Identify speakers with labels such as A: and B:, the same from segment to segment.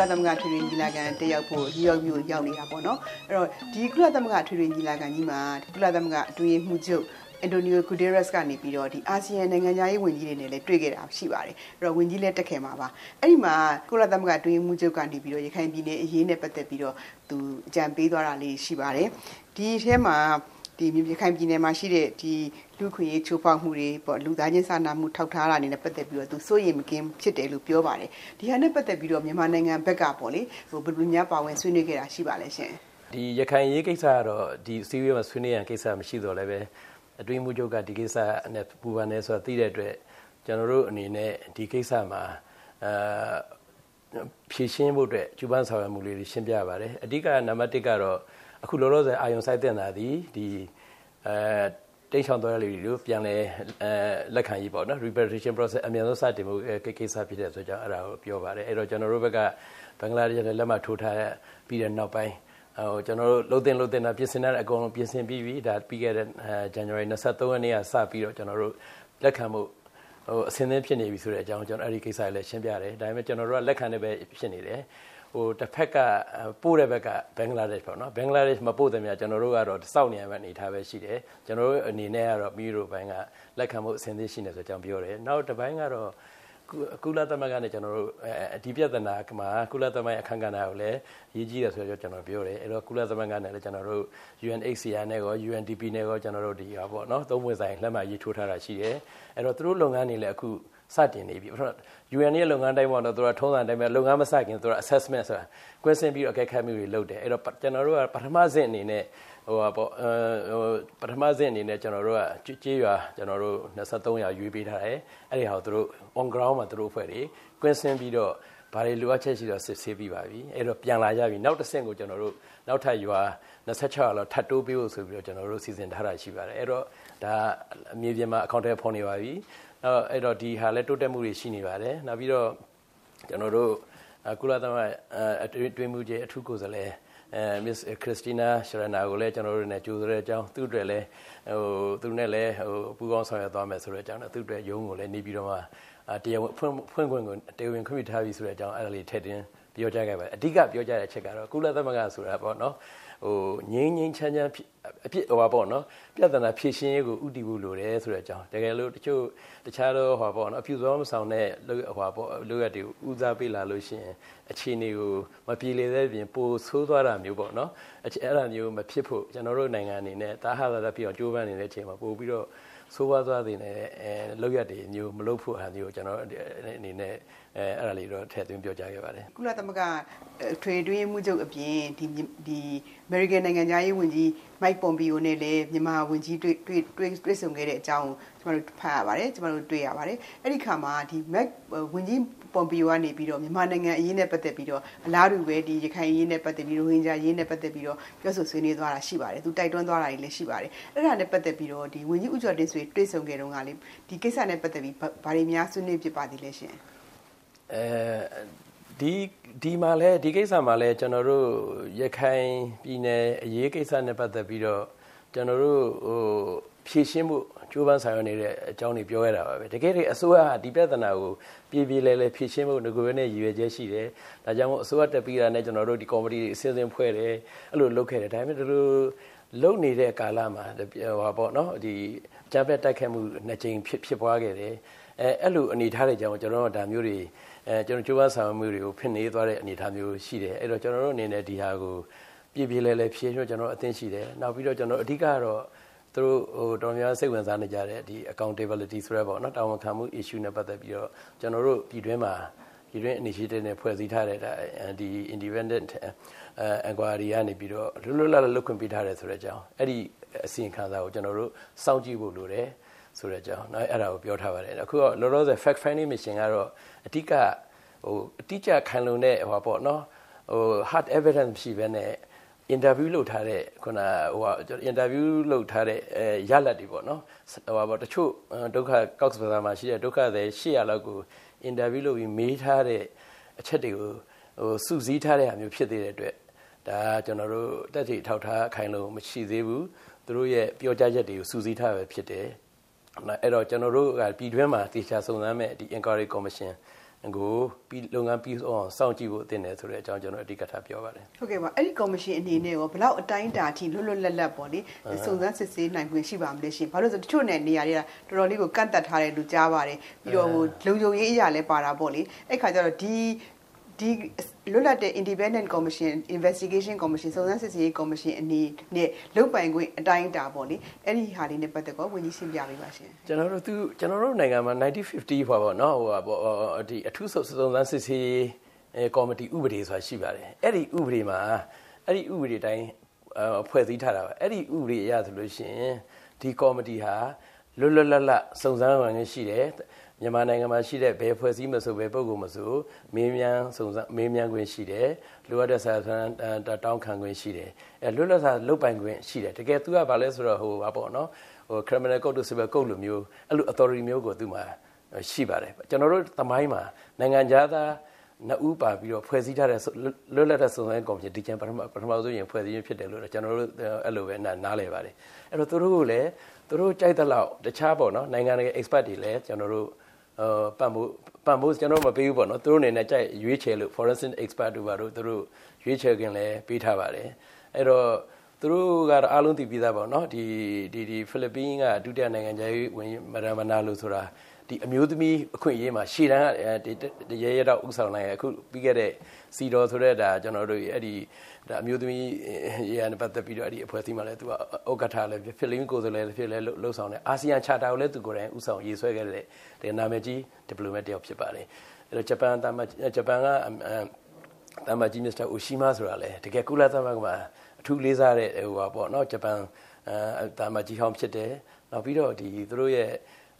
A: လသမဂ္ဂထွေထွေညီလာခံတက်ရောက်ဖို့နယူးယောက်မြို့ရောက်နေတာပေါ့နော်အဲ့တော့ဒီကုလသမဂ္ဂထွေထွေညီလာခံကြီးမှာကုလသမဂ္ဂအတွင်းမှုချုပ်အန်တိုနီယိုဂူဒေးရက်စ်ကနေပြီးတော့ဒီအာဆီယံနိုင်ငံသားရေးဝန်ကြီးတွေနဲ့လည်းတွေ့ခဲ့တာရှိပါတယ်အဲ့တော့ဝန်ကြီးလည်းတက်ခဲ့မှာပါအဲ့ဒီမှာကုလသမဂ္ဂအတွင်းမှုချုပ်ကနေပြီးတော့ရခိုင်ပြည်နယ်အရေးနဲ့ပတ်သက်ပြီးတော့သူအကြံပေးသွားတာလေးရှိပါတယ်ဒီထဲမှာ ဒီမြေခိုင်ပြည်နယ်မှာရှိတဲ့ဒီလူခွင့်ရေးချိုးဖောက်မှုတွေပေါ့လူသားချင်းစာနာမှုထောက်ထားတာနေနဲ့ပတ်သက်ပြီးတော့သူစိုးရိမ်မကင်းဖြစ်တယ်လို့ပြောပါတယ်ဒီဟာနဲ့ပတ်သက်ပြီးတော့မြန်မာနိုင်ငံဘက်ကပေါ့လေဟိုဘယ်လိုများပါဝင်ဆွေးနွေးခဲ့တာရှိပါလဲရှင်
B: ဒီရခိုင်ရေးကိစ္စကတော့ဒီစီးရီးမှာဆွေးနွေးရန်ကိစ္စမရှိတော့လည်းပဲအတွင်းမှုချုပ်ကဒီကိစ္စနဲ့ပူပန်နေဆိုတာသိတဲ့အတွက်ကျွန်တော်တို့အနေနဲ့ဒီကိစ္စမှာအာဖြည့်ရှင်းဖို့အတွက်ကျူပန်းဆောင်ရွက်မှုလေးတွေရှင်းပြပါတယ်အဓိကနံပါတ်1ကတော့အခုလောလောဆယ်အာယုံဆိုင်တဲ့တာဒီဒီ အဲတိတ်ဆောင်သွားတဲ့လူတွေကိုပြန်လဲအဲလက်ခံရေးပေါ့နော် repatriation process အမြန်ဆုံးစတင်မှုကိစ္စဖြစ်တဲ့ဆိုကြောင့်အဲ့ဒါကိုပြောပါတယ်အဲ့တော့ကျွန်တော်တို့ဘက်ကဘင်္ဂလားဒေ့ရှ်နဲ့လက်မှတ်ထိုးထားပြီးတဲ့နောက်ပိုင်းဟိုကျွန်တော်တို့လှုပ်တင်လှုပ်တင်တာပြင်ဆင်တဲ့အကုန်လုံးပြင်ဆင်ပြီးပြီဒါပြီးခဲ့တဲ့အဲ January 23ရက်နေ့ကစပြီးတော့ကျွန်တော်တို့လက်ခံမှုဟိုအစင်းသင်းဖြစ်နေပြီဆိုတဲ့အကြောင်းကျွန်တော်အဲ့ဒီကိစ္စလည်းရှင်းပြတယ်ဒါပေမဲ့ကျွန်တော်တို့ကလက်ခံနေပဲဖြစ်နေတယ်ဟို တစ်ဖက်ကပို့တဲ့ဘက်ကဘင်္ဂလားဒေ့ရှ်ပေါ့နော်ဘင်္ဂလားဒေ့ရှ်မပို့တယ်များကျွန်တော်တို့ကတော့စောင့်နေရမယ့်အနေထားပဲရှိတယ်ကျွန်တော်တို့အနေနဲ့ကတော့မိတို့ဘိုင်းကလက်ခံမှုအစင်းသင်းရှိနေဆိုကြောင်းပြောတယ်နောက်တစ်ပိုင်းကတော့ကုလသမဂ္ဂနဲ့ကျွန်တော်တို့ဒီပြဿနာမှာကုလသမဂ္ဂအခမ်းကဏ္ဍကိုလည်းရေးကြီးတယ်ဆိုတော့ကျွန်တော်ပြောတယ်အဲ့တော့ကုလသမဂ္ဂနဲ့လည်းကျွန်တော်တို့ UNHCR နဲ့ရော UNDP နဲ့ရောကျွန်တော်တို့ဒီဟာပေါ့နော်သုံးဝင်ဆိုင်လက်မှတ်ရေးထိုးထားတာရှိတယ်အဲ့တော့သူတို့လုပ်ငန်းတွေလည်းအခု စတင်နေပြီ UN ရဲ့လုပ်ငန်းတိုင်းပေါ့နော်သူကထုံးစံတိုင်းပဲလုပ်ငန်းမစခင်သူက assessment ဆိုတာကွင်းဆင်းပြီးတော့အကဲခတ်မှုတွေလုပ်တယ်အဲ့တော့ကျွန်တော်တို့ကပထမဆင့်အနေနဲ့ဟိုပါပေါ့ဟိုပထမဆင့်အနေနဲ့ကျွန်တော်တို့ကကြေးရွာကျွန်တော်တို့23ရာရွေးပေးထားတယ်အဲ့ဒီဟာကိုသူတို့ on ground မှာသူတို့အဖွဲ့တွေကွင်းဆင်းပြီးတော့ဘာတွေလိုအပ်ချက်ရှိတော့စစ်ဆေးပြီးပါပြီအဲ့တော့ပြန်လာကြပြီနောက်တစ်ဆင့်ကိုကျွန်တော်တို့နောက်ထပ်ရွာ26ရာလောက်ထပ်တိုးပေးဖို့ဆိုပြီးတော့ကျွန်တော်တို့စီစဉ်ထားတာရှိပါတယ်အဲ့တော့ဒါအမြေပြင်မှာအကောင့်ထဲဖော်နေပါပြီနောက် အဲ့တော့ဒီဟာလည်းတိုးတက်မှုတွေရှိနေပါတယ်နောက်ပြီးတော့ကျွန်တော်တို့ကုလသမဂ္ဂအတွင်းမှုကြီးအထူးကိုယ်စားလှယ်အဲ Miss Christina Sharana ကိုလည်းကျွန်တော်တို့နဲ့ကြိုဆိုတဲ့အကြောင်းသူ့အတွက်လည်းဟိုသူနဲ့လည်းဟိုပူးပေါင်းဆောင်ရွက်သွားမယ်ဆိုတဲ့အကြောင်းနဲ့သူ့အတွက်ရုံးကိုလည်းနေပြီးတော့မှတရားဝင်ဖွင့်ဖွင့်ခွင့်ကိုတရားဝင်ခွင့်ပြုထားပြီဆိုတဲ့အကြောင်းအဲ့ဒါလေးထည့်သွင်း ပြောကြားခဲ့ပါတယ်အဓိကပြောကြားတဲ့အချက်ကတော့ကုလသမဂ္ဂဆိုတာပေါ့နော်ဟိုငင်းငင်းချမ်းချမ်းအဖြစ်ဟိုပါပေါ့နော်ပြဿနာဖြေရှင်းရေးကိုဥတည်ဖို့လိုတယ်ဆိုတဲ့အကြောင်းတကယ်လို့တချို့တခြားတော့ဟောပေါ့နော်အဖြူစောမဆောင်တဲ့ဟိုပါပေါ့လိုရတဲ့ဦးစားပေးလာလို့ရှိရင်အခြေအနေကိုမပြေလည်တဲ့ပြင်ပိုဆိုးသွားတာမျိုးပေါ့နော်အဲ့ဒါမျိုးမဖြစ်ဖို့ကျွန်တော်တို့နိုင်ငံအနေနဲ့တာဟာသာပြအောင်ကြိုးပမ်းနေတဲ့အချိန်မှာပို့ပြီးတော့ဆိုးဝါးသွားတဲ့အဲလောက်ရတဲ့မျိုးမလုပ်ဖို့ဟာမျိုးကျွန်တော်အနေနဲ့ အဲအဲ့ဒါလေးတော့ထည့်သွင်းပြောကြားခဲ့ပါတယ်
A: ကုလသမဂ္ဂထွေတွင်းမှုချုပ်အပြင်ဒီဒီ American နိုင်ငံသားရေးဝန်ကြီး Mike Pompeo နဲ့လည်းမြန်မာဝန်ကြီးတွေ့တွေ့တွေ့တွေ့ဆုံခဲ့တဲ့အကြောင်းကျွန်တော်တို့ဖတ်ရပါတယ်ကျွန်တော်တို့တွေ့ရပါတယ်အဲ့ဒီခါမှာဒီ Mike ဝန်ကြီး Pompeo ကနေပြီးတော့မြန်မာနိုင်ငံအရေးနဲ့ပတ်သက်ပြီးတော့အလားတူပဲဒီရခိုင်အရေးနဲ့ပတ်သက်ပြီးရိုဟင်ဂျာအရေးနဲ့ပတ်သက်ပြီးတော့ပြောဆိုဆွေးနွေးသွားတာရှိပါတယ်သူတိုက်တွန်းသွားတာတွေလည်းရှိပါတယ်အဲ့ဒါနဲ့ပတ်သက်ပြီးတော့ဒီဝန်ကြီးဦးကျော်တင်ဆွေတွေ့ဆုံခဲ့တုန်းကလေဒီကိစ္စနဲ့ပတ်သက်ပြီးဘာတွေများဆွေးနွေးဖြစ်ပါသေးလဲရှင်
B: အဲဒီဒီမှာလဲဒီကိစ္စမှာလဲကျွန်တော်တို့ရခိုင်ပြည်နယ်အရေးကိစ္စနဲ့ပတ်သက်ပြီးတော့ကျွန်တော်တို့ဟိုဖြည့်ရှင်းမှုကြိုးပမ်းဆောင်ရွက်နေတဲ့အကြောင်းတွေပြောရတာပါပဲတကယ်တည်းအစိုးရကဒီပြဿနာကိုပြည်ပြည်လဲလဲဖြည့်ရှင်းမှုငကိုယ်နဲ့ရည်ရွယ်ချက်ရှိတယ်ဒါကြောင့်မို့အစိုးရတက်ပြီးတာနဲ့ကျွန်တော်တို့ဒီကော်မတီအစင်းစင်းဖွဲ့တယ်အဲ့လိုလုပ်ခဲ့တယ်ဒါပေမဲ့ဒီလိုလုံနေတဲ့ကာလမှာဟောပေါ့နော်ဒီဂျပက်တိုက်ခိုက်မှုနှစ်ကြိမ်ဖြစ်ဖြစ်ပွားခဲ့တယ် အဲအဲ့လိုအနေထားတွေကြောင့်ကျွန်တော်တို့ဒါမျိုးတွေအဲကျွန်တော်ကျိုးပန်းဆောင်မှုတွေကိုဖြစ်နေသွားတဲ့အနေအထားမျိုးရှိတယ်အဲ့တော့ကျွန်တော်တို့အနေနဲ့ဒီဟာကိုပြည့်ပြည့်လဲလဲဖြည့်ပြီးကျွန်တော်အသိရှိတယ်နောက်ပြီးတော့ကျွန်တော်အဓိကတော့သူတို့ဟိုတော်များစိတ်ဝင်စားနေကြတဲ့ဒီ accountability ဆိုရပေါ့နော်တာဝန်ခံမှု issue နဲ့ပတ်သက်ပြီးတော့ကျွန်တော်တို့ပြည်တွင်းမှာပြည်တွင်း initiative နဲ့ဖွဲ့စည်းထားတဲ့ဒီ independent inquiry ကနေပြီးတော့လွတ်လွတ်လပ်လပ်လုပ်ခွင့်ပေးထားတယ်ဆိုတဲ့အကြောင်းအဲ့ဒီအစီရင်ခံစာကိုကျွန်တော်တို့စောင့်ကြည့်ဖို့လိုတယ် ဆိုတဲ့အကြောင်းနော်အဲ့ဒါကိုပြောထားပါတယ်အခုတော့လောလောဆယ် fact finding mission ကတော့အဓိကဟိုအတိအကျခံလုံတဲ့ဟိုပေါ့နော်ဟို hard evidence ရှိပဲနဲ့ interview လုပ်ထားတဲ့ခုနဟိုဟာ interview လုပ်ထားတဲ့အဲရလတ်တွေပေါ့နော်ဟိုပါတချို့ဒုက္ခ Cox Bazar မှာရှိတဲ့ဒုက္ခသည်800လောက်ကို interview လုပ်ပြီးမေးထားတဲ့အချက်တွေကိုဟိုစုစည်းထားတဲ့အမျိုးဖြစ်သေးတဲ့အတွက်ဒါကျွန်တော်တို့တက်တီထောက်ထားခိုင်းလို့မရှိသေးဘူးသူတို့ရဲ့ပြောကြားချက်တွေကိုစုစည်းထားပဲဖြစ်တယ် အဲ့တော့ကျွန်တော်တို့ကပြည်တွင်းမှာတေချာစုံစမ်းမဲ့ဒီ inquiry commission ကိုပြီးလုပ်ငန်းပြီးအောင်စောင့်ကြည့်ဖို့တင်တယ်ဆိုတဲ့အကြောင်းကျွန်တော်အဓိကထားပြောပါတယ်
A: ဟုတ်ကဲ့ပါအဲ့ဒီကော်မရှင်အနေနဲ့ရောဘလောက်အတိုင်းအတာအထိလွတ်လွတ်လပ်လပ်ပေါ့လေစုံစမ်းစစ်ဆေးနိုင်ခွင့်ရှိပါမလဲရှင်ဘာလို့ဆိုတချို့နယ်နေရာတွေကတော်တော်လေးကိုကန့်သက်ထားတယ်လို့ကြားပါတယ်ပြီးတော့ဟိုလုံခြုံရေးအရာလည်းပါတာပေါ့လေအဲ့ခါကျတော့ဒီ ဒီလွတ်လပ်တဲ့ independent commission investigation commission စုံစမ်းစစ်ဆေးရေး commission အနေနဲ့လုတ်ပိုင်ခွင့်အတိုင်းအတာပေါ့လေအဲ့ဒီဟာလေးနဲ့ပတ်သက်တော့ဝန်ကြီးရှင်းပြပေးပါရှင်
B: ကျွန်တော်တို့သူကျွန်တော်တို့နိုင်ငံမှာ1950ဟောပေါ့နော်ဟိုပေါ့ဒီအထူးစုံစမ်းစစ်ဆေးရေးကော်မတီဥပဒေဆိုတာရှိပါတယ်အဲ့ဒီဥပဒေမှာအဲ့ဒီဥပဒေတိုင်းဖွဲ့စည်းထားတာပါအဲ့ဒီဥပဒေအရဆိုလို့ရှိရင်ဒီကော်မတီဟာလွတ်လွတ်လပ်လပ်စုံစမ်းဝင်ရှိတယ် မြန်မာနိုင်ငံမှာရှိတဲ့ဘယ်ဖွဲ့စည်းမဆိုဘယ်ပုဂ္ဂိုလ်မဆိုမေးမြန်းစုံစမ်းမေးမြန်းခွင့်ရှိတယ်လိုအပ်တဲ့စာဆန်းတောင်းခံခွင့်ရှိတယ်အဲလွတ်လပ်စွာလုပ်ပိုင်ခွင့်ရှိတယ်တကယ်သူကဘာလဲဆိုတော့ဟိုပါပေါ့နော်ဟို criminal code တို့ civil code လိုမျိုးအဲ့လို authority မျိုးကိုသူမှာရှိပါတယ်ကျွန်တော်တို့သမိုင်းမှာနိုင်ငံသားနှစ်ဦးပါပြီးတော့ဖွဲ့စည်းထားတဲ့လွတ်လပ်တဲ့စုံစမ်းကော်မရှင်ဒီကျန်ပထမပထမဆုံးရင်ဖွဲ့စည်းရဖြစ်တယ်လို့ကျွန်တော်တို့အဲ့လိုပဲနားလည်ပါတယ်အဲ့တော့သူတို့ကလည်းသူတို့ကြိုက်တဲ့လောက်တခြားပေါ့နော်နိုင်ငံတကာ expert တွေလည်းကျွန်တော်တို့ ပံ့ပိုးပံ့ပိုးကျွန်တော်မပေးဘူးပေါ့နော်သူတို့အနေနဲ့ကြိုက်ရွေးချယ်လို့ forensic expert တို့ပါတို့သူတို့ရွေးချယ်ခင်လည်းပေးထားပါတယ်အဲ့တော့သူတို့ကတော့အားလုံးသိပြီးသားပေါ့နော်ဒီဒီဒီဖိလစ်ပင်းကဒုတိယနိုင်ငံခြားရေးဝန်ကြီးမရမနာလို့ဆိုတာ ဒီအမျိုးသမီးအခွင့်အရေးမှာရှေ့တန်းကရဲရဲတော့ဥဆောင်နိုင်အခုပြီးခဲ့တဲ့စီတော်ဆိုတဲ့ဒါကျွန်တော်တို့အဲ့ဒီဒါအမျိုးသမီးရေရပတ်သက်ပြီးတော့အဲ့ဒီအဖွဲ့အစည်းမှာလည်းသူကဥက္ကဋ္ဌလည်းဖိလစ်ပင်းကိုယ်စားလှယ်လည်းဖြစ်လဲလှုပ်ဆောင်တယ်အာဆီယံချာတာကိုလည်းသူကိုယ်တိုင်ဥဆောင်ရေးဆွဲခဲ့တဲ့ဒီနာမည်ကြီးဒီပလိုမတ်တယောက်ဖြစ်ပါတယ်အဲ့တော့ဂျပန်တာမဂျပန်ကတာမကြီးမစ္စတာအိုရှိမာဆိုတာလေတကယ်ကုလသမဂ္ဂမှာအထူးလေးစားတဲ့ဟိုပါပေါ့နော်ဂျပန်အဲတာမကြီးဟောင်းဖြစ်တယ်နောက်ပြီးတော့ဒီသူတို့ရဲ့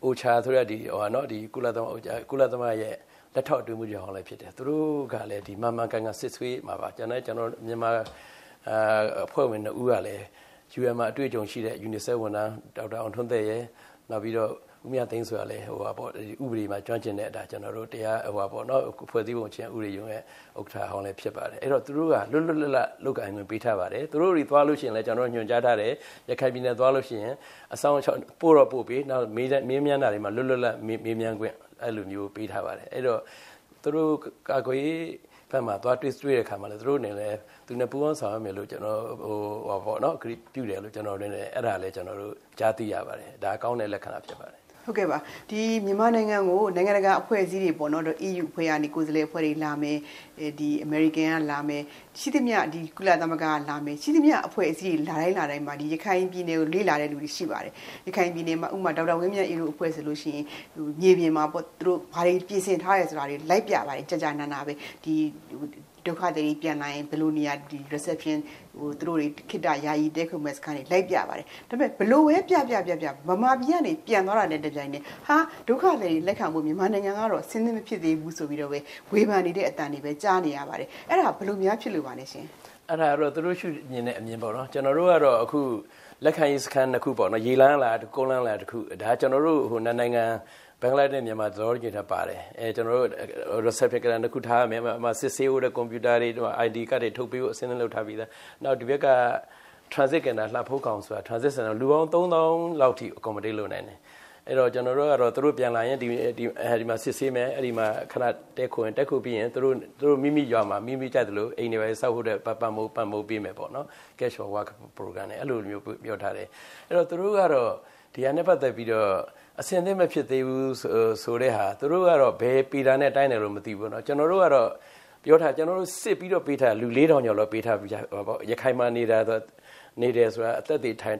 B: အိုချာဆိုတဲ့ဒီဟိုဟာနော်ဒီကုလသမဂ္ဂကုလသမဂ္ဂရဲ့လက်ထောက်အတွင်းမှုကြောင့်လည်းဖြစ်တယ်သူတို့ကလည်းဒီမမကန်ကန်စစ်ဆွေးမှာပါကျွန်တော်ကျွန်တော်မြန်မာအာအဖွဲ့ဝင်တို့ကလည်း UN မှာအတွေ့အကြုံရှိတဲ့ UNICEF ဝန်ထမ်းဒေါက်တာအောင်ထွန်းသက်ရဲ့နောက်ပြီးတော့ဦးမြသိန်းဆိုတာလည်းဟိုပါပေါ့ဒီဥပဒေမှာကျွမ်းကျင်တဲ့အတာကျွန်တော်တို့တရားဟိုပါပေါ့နော်ဖွဲ့စည်းပုံချင်းဥပဒေရုံးရဲ့ဥက္ကဋ္ဌဟောင်းလည်းဖြစ်ပါတယ်အဲ့တော့သူတို့ကလွတ်လွတ်လပ်လပ်လုတ်ကိုင်ဝင်ပေးထားပါတယ်သူတို့တွေသွားလို့ရှိရင်လည်းကျွန်တော်ညွှန်ကြားထားတယ်ရခိုင်ပြည်နယ်သွားလို့ရှိရင်အဆောင်ပို့တော့ပို့ပြီးနောက်မေးမေးမြန်းတာတွေမှာလွတ်လွတ်လပ်မေးမြန်းခွင့်အဲ့လိုမျိုးပေးထားပါတယ်အဲ့တော့သူတို့ကာကွယ်ဘက်မှာသွားတွေ့တွေ့တဲ့ခါမှာလည်းသူတို့အနေနဲ့သူနဲ့ပူးပေါင်းဆောင်ရမယ်လို့ကျွန်တော်ဟိုဟောပေါ့နော်ဂရိပြုတယ်လို့ကျွန်တော်လည်းအဲ့ဒါလည်းကျွန်တော်တို့ကြားသိရပါတယ်ဒါကောင်းတဲ့လက္ခဏာဖြစ်ပါတယ်
A: ဟုတ်ကဲ့ပါဒီမြန်မာနိုင်ငံကိုနိုင်ငံတကာအဖွဲ့အစည်းတွေပေါ့နော်တော့ EU အဖွဲ့ကနေကိုယ်စားလှယ်အဖွဲ့တွေလာမယ်ဒီ American ကလာမယ်ရှိသမျှဒီကုလသမဂ္ဂကလာမယ်ရှိသမျှအဖွဲ့အစည်းတွေလာတိုင်းလာတိုင်းမှာဒီရခိုင်ပြည်နယ်ကိုလေ့လာတဲ့လူတွေရှိပါတယ်ရခိုင်ပြည်နယ်မှာဥပမာဒေါက်တာဝင်းမြတ်အေးတို့အဖွဲ့ဆိုလို့ရှိရင်ဟိုမြေပြင်မှာပေါ့သူတို့ဘာတွေပြင်ဆင်ထားရဲဆိုတာတွေလိုက်ပြပါတယ်ကြာကြာနာနာပဲဒီ ဒုက္ခတွေပြန်လာရင်ဘယ်လိုနေရာဒီ reception ဟိုသူတို့တွေခိတ္တယာယီတဲခုမက်စခန်းတွေလိုက်ပြပါတယ်ဒါပေမဲ့ဘလို့ပဲပြပြပြပြမမပြည်ကနေပြန်သွားတာနဲ့တပြိုင်နက်ဟာဒုက္ခတွေလက်ခံဖို့မြန်မာနိုင်ငံကတော့စဉ်းသင့်မဖြစ်သေးဘူးဆိုပြီးတော့ပဲဝေဖန်နေတဲ့အတန်တွေပဲကြားနေရပါတယ်အဲ့ဒါဘလို့များဖြစ်လို့ပါလဲရှင်
B: အဲ့ဒါတော့သူတို့ရှုမြင်တဲ့အမြင်ပေါ့နော်ကျွန်တော်တို့ကတော့အခုလက်ခံရေးစခန်းတစ်ခုပေါ့နော်ရေလန်းလာကုန်းလန်းလာတစ်ခုဒါကျွန်တော်တို့ဟိုနိုင်ငံဘ င်္ဂလားဒေ့ရှ်မြန်မာသတော်ကြီးထားပါတယ်အဲကျွန်တော်တို့ reception ကတခုထားမယ်အမစစ်ဆေးဖို့တဲ့ကွန်ပျူတာတွေ ID ကတ်တွေထုတ်ပေးဖို့အစင်းလုပ်ထားပြီးသားနောက်ဒီဘက်က transit ကဏ္ဍလှဖို့ကောင်ဆိုတာ transit center လူပေါင်း3000လောက်ထိ accommodate လုပ်နိုင်တယ် အဲ့တော့ကျွန်တော်တို့ကတော့သူတို့ပြန်လာရင်ဒီဒီအဲဒီမှာစစ်ဆေးမယ်အဲ့ဒီမှာခဏတက်ခွင်တက်ခုပြီးရင်သူတို့သူတို့မိမိရွာမှာမိမိကြိုက်တယ်လို့အိမ်တွေပဲစောက်ဖို့တဲ့ပတ်ပတ်မိုးပတ်မိုးပေးမယ်ပေါ့နော် cash for work program နဲ့အဲ့လိုမျိုးပြောထားတယ်အဲ့တော့သူတို့ကတော့ဒီဟာနဲ့ပတ်သက်ပြီးတော့အစင်သင့်မဖြစ်သေးဘူးဆိုတဲ့ဟာသူတို့ကတော့ဘယ်ပီတာနဲ့တိုင်းတယ်လို့မသိဘူးเนาะကျွန်တော်တို့ကတော့ပြောထားကျွန်တော်တို့စစ်ပြီးတော့ပေးထားလူ၄000ကျော်လောက်ပေးထားပြီးပေါ့ရခိုင်မှာနေတာဆိုနေတယ်ဆိုတာအသက်တွေထိုင်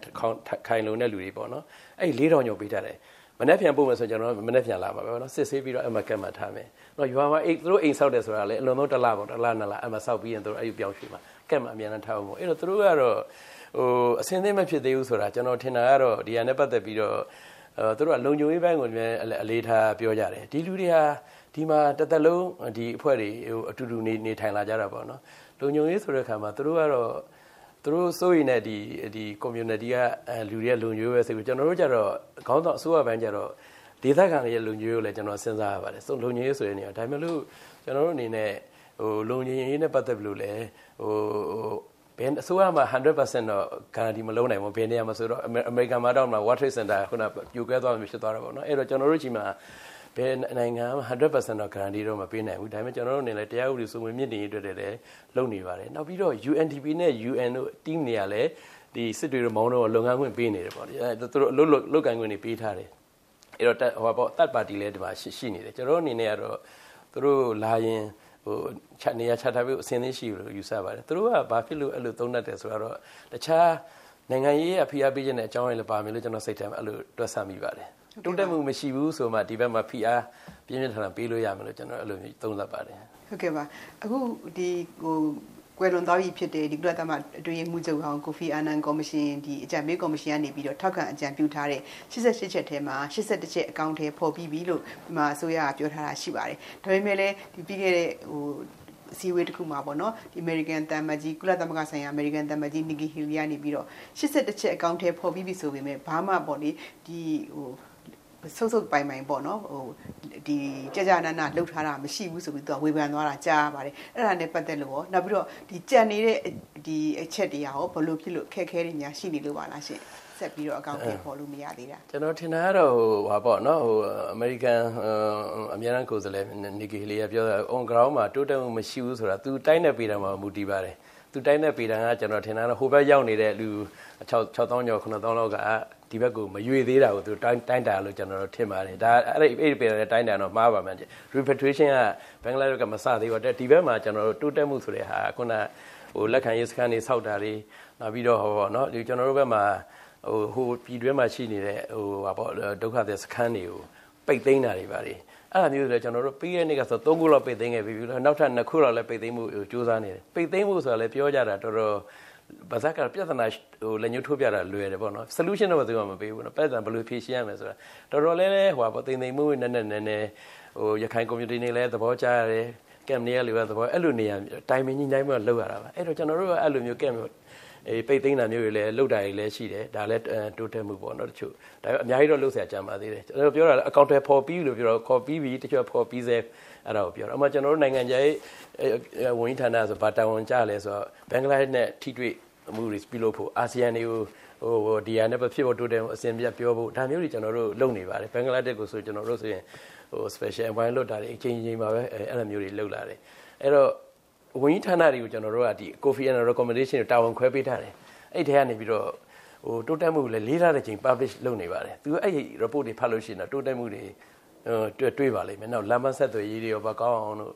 B: ခိုင်လုံတဲ့လူတွေပေါ့နော်အဲ့၄000ကျော်ပေးထားတယ် မနေ့ပြန်ပို့မယ်ဆိုကျွန်တော်မနေ့ပြန်လာပါပဲနော်စစ်ဆေးပြီးတော့အမကက်မှထားမယ်နော်ရွာမှာအိတ်သူတို့အိမ်ဆောက်တယ်ဆိုတာလေအလွန်ဆုံးတစ်လပေါ့တစ်လနှစ်လအမဆောက်ပြီးရင်သူတို့အဲ့ဒီပြောင်းရွှေ့မှာကက်မှအမြန်နဲ့ထားအောင်ပေါ့အဲ့တော့သူတို့ကတော့ဟိုအစင်းသိမဖြစ်သေးဘူးဆိုတာကျွန်တော်ထင်တာကတော့ဒီဟာနဲ့ပတ်သက်ပြီးတော့အဲသူတို့ကလုံခြုံရေးဘက်ကိုလည်းအလေးထားပြောကြတယ်ဒီလူတွေဟာဒီမှာတသက်လုံးဒီအဖွဲ့တွေဟိုအတူတူနေနေထိုင်လာကြတာပေါ့နော်လုံခြုံရေးဆိုတဲ့အခါမှာသူတို့ကတော့ သူတို့စိုးရိမ်တဲ့ဒီဒီ community ကလူတွေကလုံခြုံရေးပဲဆိုပြီးကျွန်တော်တို့ကြတော့ခေါင်းဆောင်အစိုးရဘန်းကြတော့ဒေသခံတွေရဲ့လုံခြုံရေးကိုလည်းကျွန်တော်စဉ်းစားရပါတယ်လုံခြုံရေးဆိုတဲ့နေရာဒါပေမဲ့လို့ကျွန်တော်တို့အနေနဲ့ဟိုလုံခြုံရေးနဲ့ပတ်သက်လို့လည်းဟိုဘယ်အစိုးရမှာ100%တော့ guarantee မလုံးနိုင်ဘူးဘယ်နေရာမှာဆိုတော့ American မှာတော့ World Trade Center ခုနပြိုကွဲသွားမှဖြစ်သွားတာပေါ့နော်အဲ့တော့ကျွန်တော်တို့ချိန်မှာ ဘယ်နိုင်ငံမှ100%တော့ guarantee တော့မပေးနိုင်ဘူးဒါပေမဲ့ကျွန်တော်တို့အနေနဲ့တရားဥပဒေစိုးမိုးမြင့်တင်ရေးအတွက်လည်းလုပ်နေပါတယ်နောက်ပြီးတော့ UNDP နဲ့ UN တို့ team တွေကလည်းဒီစစ်တွေတို့မောင်းတော့လုပ်ငန်းခွင့်ပေးနေတယ်ပေါ့အဲသူတို့လုတ်လုတ်ကန်ခွင့်တွေပေးထားတယ်အဲ့တော့ဟိုပေါ့တတ်ပါတီလည်းဒီမှာရှိရှိနေတယ်ကျွန်တော်အနေနဲ့ကတော့သူတို့လာရင်ဟိုချက်နေရချထားပြီးအစင်းသိရှိလို့ယူဆပါတယ်သူတို့ကဘာဖြစ်လို့အဲ့လိုသုံးတတ်တယ်ဆိုတော့တခြားနိုင်ငံရေးအဖိအားပေးခြင်းတဲ့အကြောင်းရင်းလည်းပါမယ်လို့ကျွန်တော်စိတ်ထဲမှာအဲ့လိုတွက်ဆမိပါတယ် တိုးတက်မှုမရှိဘူးဆိုမှဒီဘက်မှာဖိအားပြင်းပြင်းထန်ထန်ပေးလို့ရမယ်လို့ကျွန်တော်အဲ့လိုသုံးသပ်ပါတယ်
A: ဟုတ်ကဲ့ပါအခုဒီဟိုကွယ်လွန်သွားပြီဖြစ်တဲ့ဒီကုလသမဂ္ဂအတွင်းမှုချုပ်အောင်ကိုဖီအာနန်ကော်မရှင်ဒီအကြံပေးကော်မရှင်ကနေပြီးတော့ထောက်ခံအကြံပြုထားတဲ့88ချက်ထဲမှာ81ချက်အကောင့်ထဲပေါ်ပြီးပြီလို့ဒီမှာအစိုးရကပြောထားတာရှိပါတယ်ဒါပေမဲ့လည်းဒီပြီးခဲ့တဲ့ဟိုအစည်းအဝေးတစ်ခုမှာပေါ့နော်ဒီ American တမ်မကြီးကုလသမဂ္ဂဆိုင်ရာ American တမ်မကြီး Nikki Haley ကနေပြီးတော့81ချက်အကောင့်ထဲပေါ်ပြီးပြီဆိုပေမဲ့ဘာမှပေါ့လေဒီဟို ဆုပ်ဆုပ်ပိုင်ပိုင်ပေါ့နော်ဟိုဒီကြကြနာနာလှုပ်ထားတာမရှိဘူးဆိုပြီးသူကဝေဖန်သွားတာကြားရပါတယ်အဲ့ဒါနဲ့ပတ်သက်လို့ရောနောက်ပြီးတော့ဒီကြံနေတဲ့ဒီအချက်တွေရောဘလို့ဖြစ်လို့ခက်ခဲတွေများရှိနေလို့ပါလားရှင်ဆက်ပြီးတော့အကောင့်တွေပေါ်လို့မရသေးတာ
B: ကျွန်တော်ထင်တာကတော့ဟိုဟာပေါ့နော်ဟိုအမေရိကန်အများအားကိုယ်စားလှယ်နီကီဟီလီကပြောတာ on ground မှာတိုးတက်မှုမရှိဘူးဆိုတာသူတိုင်းတဲ့ပေတာမှာမူတည်ပါတယ်သူတိုင်းတဲ့ပေတာကကျွန်တော်ထင်တာတော့ဟိုဘက်ရောက်နေတဲ့လူ6 6000ကျော်9000လောက်က ဒီဘက်ကိုမရွေသေးတာကိုသူတိုင်းတိုင်းတာလို့ကျွန်တော်တို့ထင်ပါတယ်ဒါအဲ့ဒီအဲ့ဒီပေတဲ့တိုင်းတာတော့မှားပါမှန်း repatriation ကဘင်္ဂလားဒေ့ရှ်ကမစသေးပါတဲ့ဒီဘက်မှာကျွန်တော်တို့တိုးတက်မှုဆိုတဲ့ဟာခုနဟိုလက်ခံရေးစခန်းတွေစောက်တာတွေနောက်ပြီးတော့ဟောပေါ့နော်ဒီကျွန်တော်တို့ဘက်မှာဟိုဟိုပြည်တွင်းမှာရှိနေတဲ့ဟိုဟာပေါ့ဒုက္ခသည်စခန်းတွေကိုပိတ်သိမ်းတာတွေပါလေအဲ့ဒါမျိုးဆိုတော့ကျွန်တော်တို့ပြီးရဲ့နေ့ကဆို3ခုလောက်ပိတ်သိမ်းခဲ့ပြီပြီးတော့နောက်ထပ်2ခုလောက်လည်းပိတ်သိမ်းမှုစူးစမ်းနေတယ်ပိတ်သိမ်းမှုဆိုတာလည်းပြောကြတာတော်တော် ဘာသာကပြဿနာဟိုလက်ညှိုးထိုးပြတာလွယ်တယ်ပေါ့နော် solution တော့ဘယ်သူမှမပေးဘူးနော်ပြဿနာဘယ်လိုဖြေရှင်းရမလဲဆိုတာတော်တော်လေးလေးဟိုပါတိမ်တိမ်မှုနည်းနည်းနည်းနည်းဟိုရခိုင် community နေလည်းသဘောကျရတယ်ကမ်နေရလေပဲသဘောအဲ့လိုနေရာတိုင်မင်းကြီးတိုင်းမှာလောက်ရတာပါအဲ့တော့ကျွန်တော်တို့ကအဲ့လိုမျိုးကမ်မျိုး အေးပိတ်သိမ်းတာမျိုးတွေလည်းလောက်တာတွေလည်းရှိတယ်ဒါလည်းတိုးတက်မှုပေါ့နော်တချို့ဒါပေမဲ့အများကြီးတော့လှုပ်ဆရာကြံပါသေးတယ်ကျွန်တော်ပြောတာအကောင့်ထဲပေါ်ပြီးလို့ပြောတော့ခေါ်ပြီးပြီတချို့ပေါ်ပြီးစေအဲ့ဒါကိုပြောတော့အမှကျွန်တော်တို့နိုင်ငံခြားရေးဝန်ကြီးဌာနဆိုဘာတာဝန်ကြလဲဆိုတော့ဘင်္ဂလားဒေ့ရှ်နဲ့ထိတွေ့မှုတွေပြုလုပ်ဖို့အာဆီယံတွေကိုဟိုဒီယာနဲ့ဖြစ်ဖို့တိုးတက်အစဉ်ပြပြောဖို့ဒါမျိုးတွေကျွန်တော်တို့လုပ်နေပါတယ်ဘင်္ဂလားဒေ့ရှ်ကိုဆိုကျွန်တော်တို့ဆိုရင်ဟို special envoy လွတ်တာတွေအချိန်ချင်းမှာပဲအဲ့လိုမျိုးတွေလုပ်လာတယ်အဲ့တော့ ဝန်ကြီးဌာနတွေကိုကျွန်တော်တို့ကဒီ Kofi Annan recommendation ကိုတာဝန်ခွဲပေးထားတယ်အဲ့ထဲကနေပြီးတော့ဟိုတိုးတက်မှုလည်းလေးလာတဲ့ချိန် publish လုပ်နေပါတယ်သူအဲ့ဒီ report တွေဖတ်လို့ရှိရင်တော့တိုးတက်မှုတွေဟိုတွေ့တွေ့ပါလိမ့်မယ်နောက်လမ်းမဆက်သွယ်ရေးတွေရောပါကောင်းအောင်လို့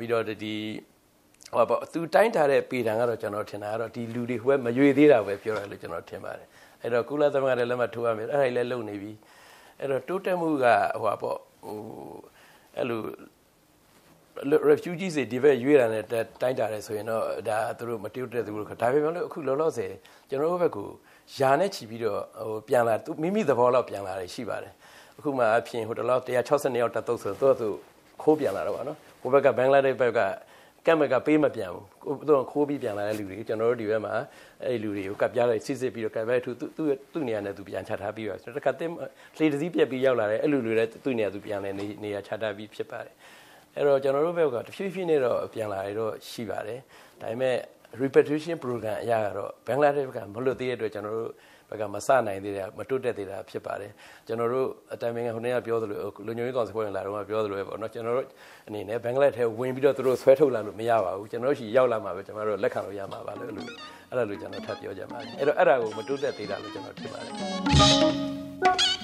B: ပြီးတော့ဒီဟောပေါ့သူတိုင်းထားတဲ့ပေတံကတော့ကျွန်တော်ထင်တာကတော့ဒီလူတွေဟိုဘက်မရွေသေးတာပဲပြောတယ်လို့ကျွန်တော်ထင်ပါတယ်အဲ့တော့ကုလသမဂ္ဂလည်းလက်မှတ်ထိုးရမယ်အဲ့ဒါလည်းလုပ်နေပြီအဲ့တော့တိုးတက်မှုကဟိုပါပေါ့ဟိုအဲ့လို refugees တွေဒီဘက်ရွေးတာနဲ့တိုင်းတာတယ်ဆိုရင်တော့ဒါသူတို့မတည်တဲ့သူတို့ဒါပေမဲ့လို့အခုလောလောဆယ်ကျွန်တော်တို့ဘက်ကယာနဲ့ချီပြီးတော့ဟိုပြန်လာသူမိမိသဘောလောက်ပြန်လာတယ်ရှိပါတယ်အခုမှအဖြစ်ဟိုတလောက်160ရောက်တက်တော့ဆိုတော့သူခိုးပြန်လာတော့ဗောနော်ဟိုဘက်ကဘင်္ဂလားဒေ့ရှ်ဘက်ကကက်မကပေးမပြန်ဘူးသူခိုးပြီးပြန်လာတဲ့လူတွေကျွန်တော်တို့ဒီဘက်မှာအဲ့လူတွေကိုကပ်ပြားလိုက်စစ်စစ်ပြီးတော့ကပ်ပဲသူသူသူ့နေရာနဲ့သူပြန်ချထားပြီးတော့တခါတင်လေတစည်းပြက်ပြီးရောက်လာတယ်အဲ့လူတွေလည်းသူ့နေရာသူပြန်လဲနေရာချထားပြီးဖြစ်ပါတယ် အဲ့တော့ကျွန်တော်တို့ဘက်ကတဖြည်းဖြည်းနဲ့တော့ပြန်လာရတော့ရှိပါတယ်ဒါပေမဲ့ repetition program အရာကတော့ဘင်္ဂလားဒေ့ရှ်ကမလွတ်သေးတဲ့အတွက်ကျွန်တော်တို့ဘက်ကမစနိုင်သေးတယ်မတွတ်တက်သေးတာဖြစ်ပါတယ်ကျွန်တော်တို့အတိုင်ပင်ခံဟိုနေ့ကပြောသလိုလူညွှန်ရေးကောင်စီဖွဲ့ဝင်လာတော့ပြောသလိုပဲပေါ့နော်ကျွန်တော်တို့အနေနဲ့ဘင်္ဂလားထဲဝင်ပြီးတော့သူတို့ဆွဲထုတ်လာလို့မရပါဘူးကျွန်တော်တို့ရှိရောက်လာမှာပဲကျွန်တော်တို့လက်ခံလို့ရမှာပါလို့အဲ့လိုအဲ့လိုကျွန်တော်ထပ်ပြောကြပါတယ်အဲ့တော့အဲ့ဒါကိုမတွတ်တက်သေးတာလို့ကျွန်တော်ထင်ပါတယ်